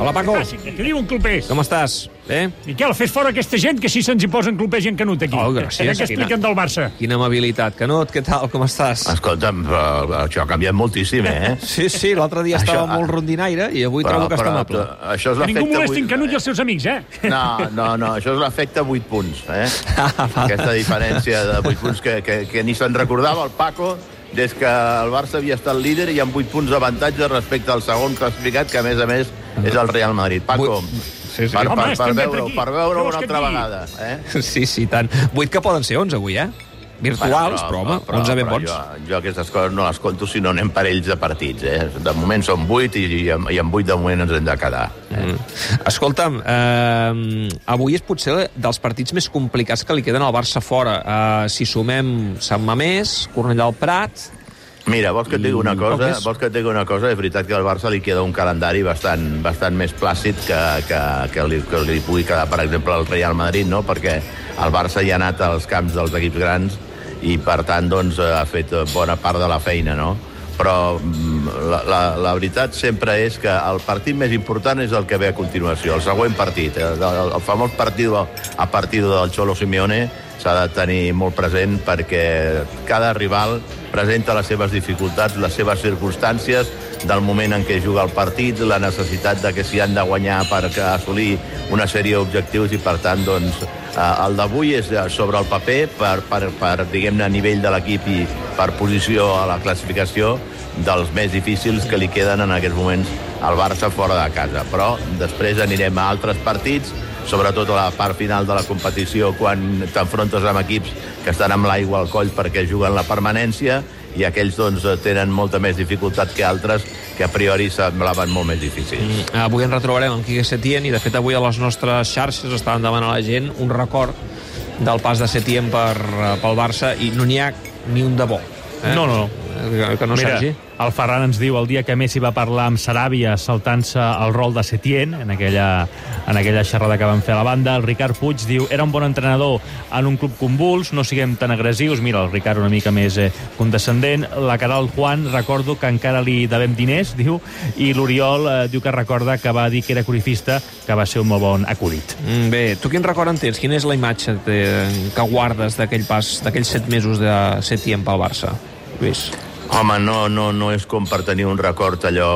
Hola, Paco. Què, què diuen clubers? Com estàs? Bé? Miquel, fes fora aquesta gent que si se'ns hi posen clubers i en Canut aquí. Oh, gràcies. Què expliquen del Barça? Quina amabilitat. Canut, què tal? Com estàs? Escolta'm, però això ha canviat moltíssim, eh? Sí, sí, l'altre dia Això- estava molt rondinaire i avui trobo que està amable. Això és Que ningú l'efecte... molesti en vuit- Canut i els seus amics, eh? No, no, no, això és l'efecte 8 punts, eh? Ah. Aquesta diferència de 8 punts que, que, que ni se'n recordava el Paco des que el Barça havia estat líder i amb 8 punts d'avantatge respecte al segon classificat, que a més a més és el Real Madrid. Paco, Sí, sí. per, Home, per, per bé veure-ho aquí. per veure una altra vegada. Eh? Sí, sí, tant. Vuit que poden ser 11 avui, eh? Virtuals, però, home, 11 ben bons. Jo, jo aquestes coses no les conto si no anem parells de partits. Eh? De moment són 8 i, i, i amb 8 de moment ens hem de quedar. Eh? Mm. Escolta'm, eh, avui és potser dels partits més complicats que li queden al Barça fora. Eh, si sumem Sant Mamés, Cornellà al Prat... Mira, vols que et digui una cosa? més. Vols que et digui una cosa? És veritat que al Barça li queda un calendari bastant, bastant més plàcid que, que, que, li, que li pugui quedar, per exemple, al Real Madrid, no? Perquè el Barça ja ha anat als camps dels equips grans i, per tant, doncs, ha fet bona part de la feina, no? Però mm, la, la, la veritat sempre és que el partit més important és el que ve a continuació, el següent partit. El, el, el famós partit a partir del Cholo Simeone s'ha de tenir molt present perquè cada rival presenta les seves dificultats, les seves circumstàncies, del moment en què juga el partit, la necessitat de que s'hi han de guanyar per assolir una sèrie d'objectius i, per tant, doncs, eh, el d'avui és eh, sobre el paper per, per, per diguem-ne, nivell de l'equip i per posició a la classificació dels més difícils que li queden en aquests moments al Barça fora de casa. Però després anirem a altres partits, sobretot a la part final de la competició, quan t'enfrontes amb equips que estan amb l'aigua al coll perquè juguen la permanència, i aquells doncs, tenen molta més dificultat que altres que a priori semblaven molt més difícils. Mm, Avui ens retrobarem amb Quique Setién i, de fet, avui a les nostres xarxes estaven demanant a la gent un record del pas de Setién per, eh, pel Barça i no n'hi ha ni un de bo. Eh? No, no. Eh, Que no, Mira, Sergi? el Ferran ens diu el dia que Messi va parlar amb Saràbia saltant-se el rol de Setién en aquella, en aquella xerrada que van fer a la banda. El Ricard Puig diu era un bon entrenador en un club convuls, no siguem tan agressius. Mira, el Ricard una mica més eh, condescendent. La Caral Juan, recordo que encara li devem diners, diu, i l'Oriol eh, diu que recorda que va dir que era corifista, que va ser un molt bon acudit. Mm, Bé, tu quin record en tens? Quina és la imatge de, que guardes d'aquell pas, d'aquells set mesos de Setién pel Barça? Lluís. Home, no, no, no és com per tenir un record allò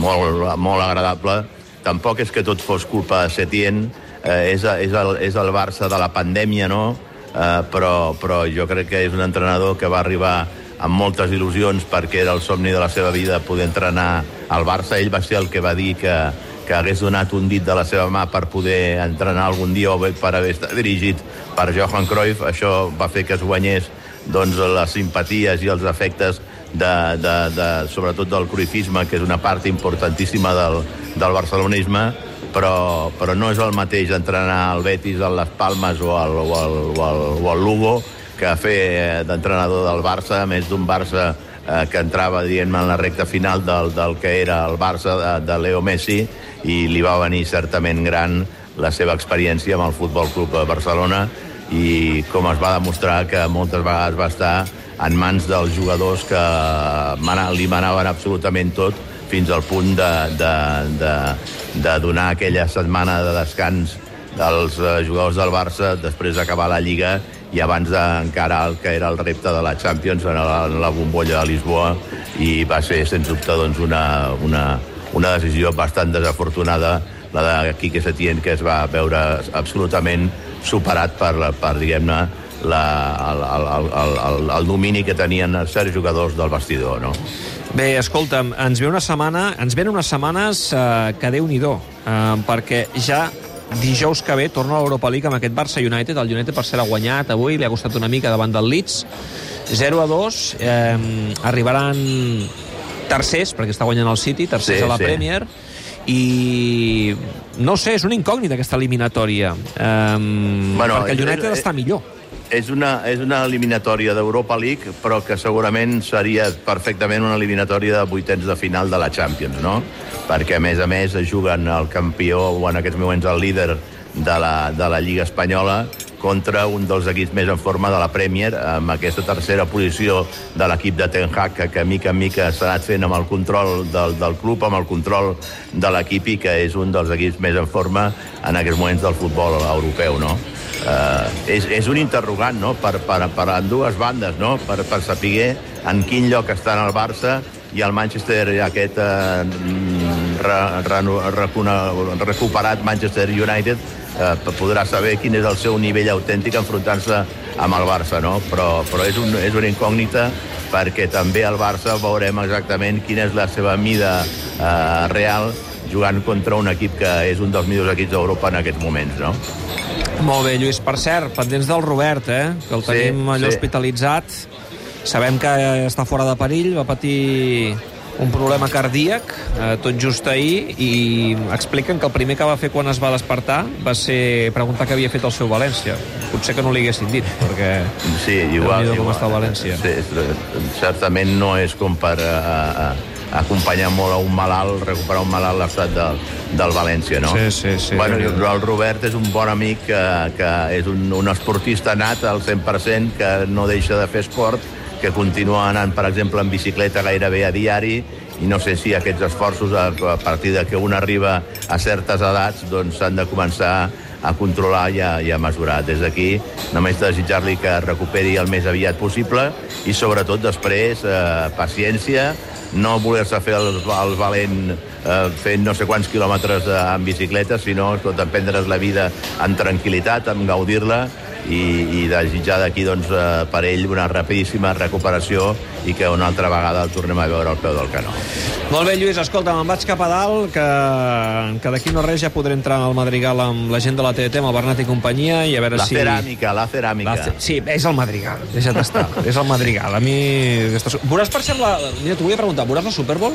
molt, molt agradable. Tampoc és que tot fos culpa de Setién, eh, és, és, el, és el Barça de la pandèmia, no? Eh, però, però jo crec que és un entrenador que va arribar amb moltes il·lusions perquè era el somni de la seva vida poder entrenar al Barça. Ell va ser el que va dir que, que hagués donat un dit de la seva mà per poder entrenar algun dia o bé per haver estat dirigit per Johan Cruyff. Això va fer que es guanyés doncs, les simpaties i els afectes de, de, de, sobretot del cruifisme, que és una part importantíssima del, del barcelonisme, però, però no és el mateix entrenar al Betis, a les Palmes o al, o al, o al, o al Lugo que fer eh, d'entrenador del Barça, més d'un Barça eh, que entrava, diguem en la recta final del, del que era el Barça de, de Leo Messi i li va venir certament gran la seva experiència amb el Futbol Club Barcelona i com es va demostrar que moltes vegades va estar en mans dels jugadors que li manaven absolutament tot fins al punt de, de, de, de donar aquella setmana de descans dels eh, jugadors del Barça després d'acabar la Lliga i abans d'encarar el que era el repte de la Champions en la, en la bombolla de Lisboa i va ser, sens dubte, doncs, una, una, una decisió bastant desafortunada la de Quique Setién, que es va veure absolutament superat per, per diguem-ne, la, el, el, el, el, el domini que tenien certs jugadors del vestidor, no? Bé, escolta'm, ens ve una setmana, ens venen unes setmanes eh, que déu nhi eh, perquè ja dijous que ve torna a l'Europa League amb aquest Barça United. El United, per ser, ha guanyat avui, li ha costat una mica davant del Leeds. 0 a 2, eh, arribaran tercers, perquè està guanyant el City, tercers Sí, a la sí. Premier, i no sé, és una incògnita aquesta eliminatòria, eh, Bueno, perquè el és- United és- està millor. És una, és una eliminatòria d'Europa League, però que segurament seria perfectament una eliminatòria de vuitens de final de la Champions, no? Perquè, a més a més, juguen el campió, o en aquests moments el líder de la, de la Lliga Espanyola, contra un dels equips més en forma de la Premier, amb aquesta tercera posició de l'equip de Ten Hag, que, que mica en mica s'ha anat fent amb el control del, del club, amb el control de l'equip i que és un dels equips més en forma en aquests moments del futbol europeu, no? Uh, és, és un interrogant no? per, per, per en dues bandes no? per, per saber en quin lloc està en el Barça i el Manchester aquest eh, re, re, recona, recuperat Manchester United eh, podrà saber quin és el seu nivell autèntic enfrontant-se amb el Barça, no? Però, però és, un, és una incògnita perquè també al Barça veurem exactament quina és la seva mida eh, real jugant contra un equip que és un dels millors equips d'Europa en aquests moments, no? Molt bé, Lluís. Per cert, pendents del Robert, eh? que el Sí, tenim allò sí. hospitalitzat. Sabem que està fora de perill, va patir un problema cardíac eh, tot just ahir i expliquen que el primer que va fer quan es va despertar va ser preguntar què havia fet el seu València. Potser que no li haguessin dit, perquè... Sí, igual. Déu-n'hi-do com igual. està el València. Sí, certament no és com per a, a, acompanyar molt a un malalt, recuperar un malalt l'estat del, del València, no? Sí, sí, sí. Bueno, i el Robert és un bon amic que, que és un, un esportista nat al 100%, que no deixa de fer esport, que continua anant, per exemple, en bicicleta gairebé a diari, i no sé si aquests esforços, a, partir de que un arriba a certes edats, doncs s'han de començar a controlar i a, i a mesurar. Des d'aquí, només desitjar-li que recuperi el més aviat possible i, sobretot, després, eh, paciència, no voler-se fer el, el valent eh, fent no sé quants quilòmetres eh, en bicicleta, sinó tot prendre's la vida en tranquil·litat, en gaudir-la i, i desitjar d'aquí doncs, eh, per ell una rapidíssima recuperació i que una altra vegada el tornem a veure al peu del canó. Molt bé, Lluís, escolta, me'n vaig cap a dalt, que, que d'aquí no res ja podré entrar al Madrigal amb la gent de la TDT, amb el Bernat i companyia, i a veure La si... ceràmica, la ceràmica. La ce- Sí, és el Madrigal, deixa't estar. és el Madrigal. A mi... Veuràs, per cert, la... Mira, t'ho volia preguntar, veuràs la Super Bowl?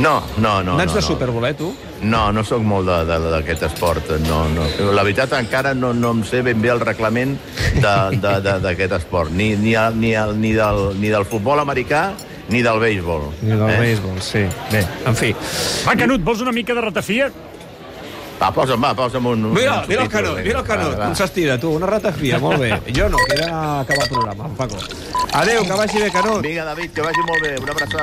No, no, no. No, ets no, de no. Super Bowl, eh, tu? No, no sóc molt de- de- d'aquest esport. No, no. La veritat, encara no, no em sé ben bé el reglament de- de- de- d'aquest esport. Ni, ni, el, ni, el, ni, del, ni del futbol americà ni del béisbol. Ni del eh? béisbol, sí. Bé, en fi. Va, Canut, vols una mica de ratafia? Va, posa'm, va, posa'm un... Mira, un mira el Canut, mira el Canut, com s'estira, tu, una ratafia, molt bé. Jo no, que he d'acabar el programa, Paco. Adéu, que vagi bé, Canut. Vinga, David, que vagi molt bé. Una abraçada.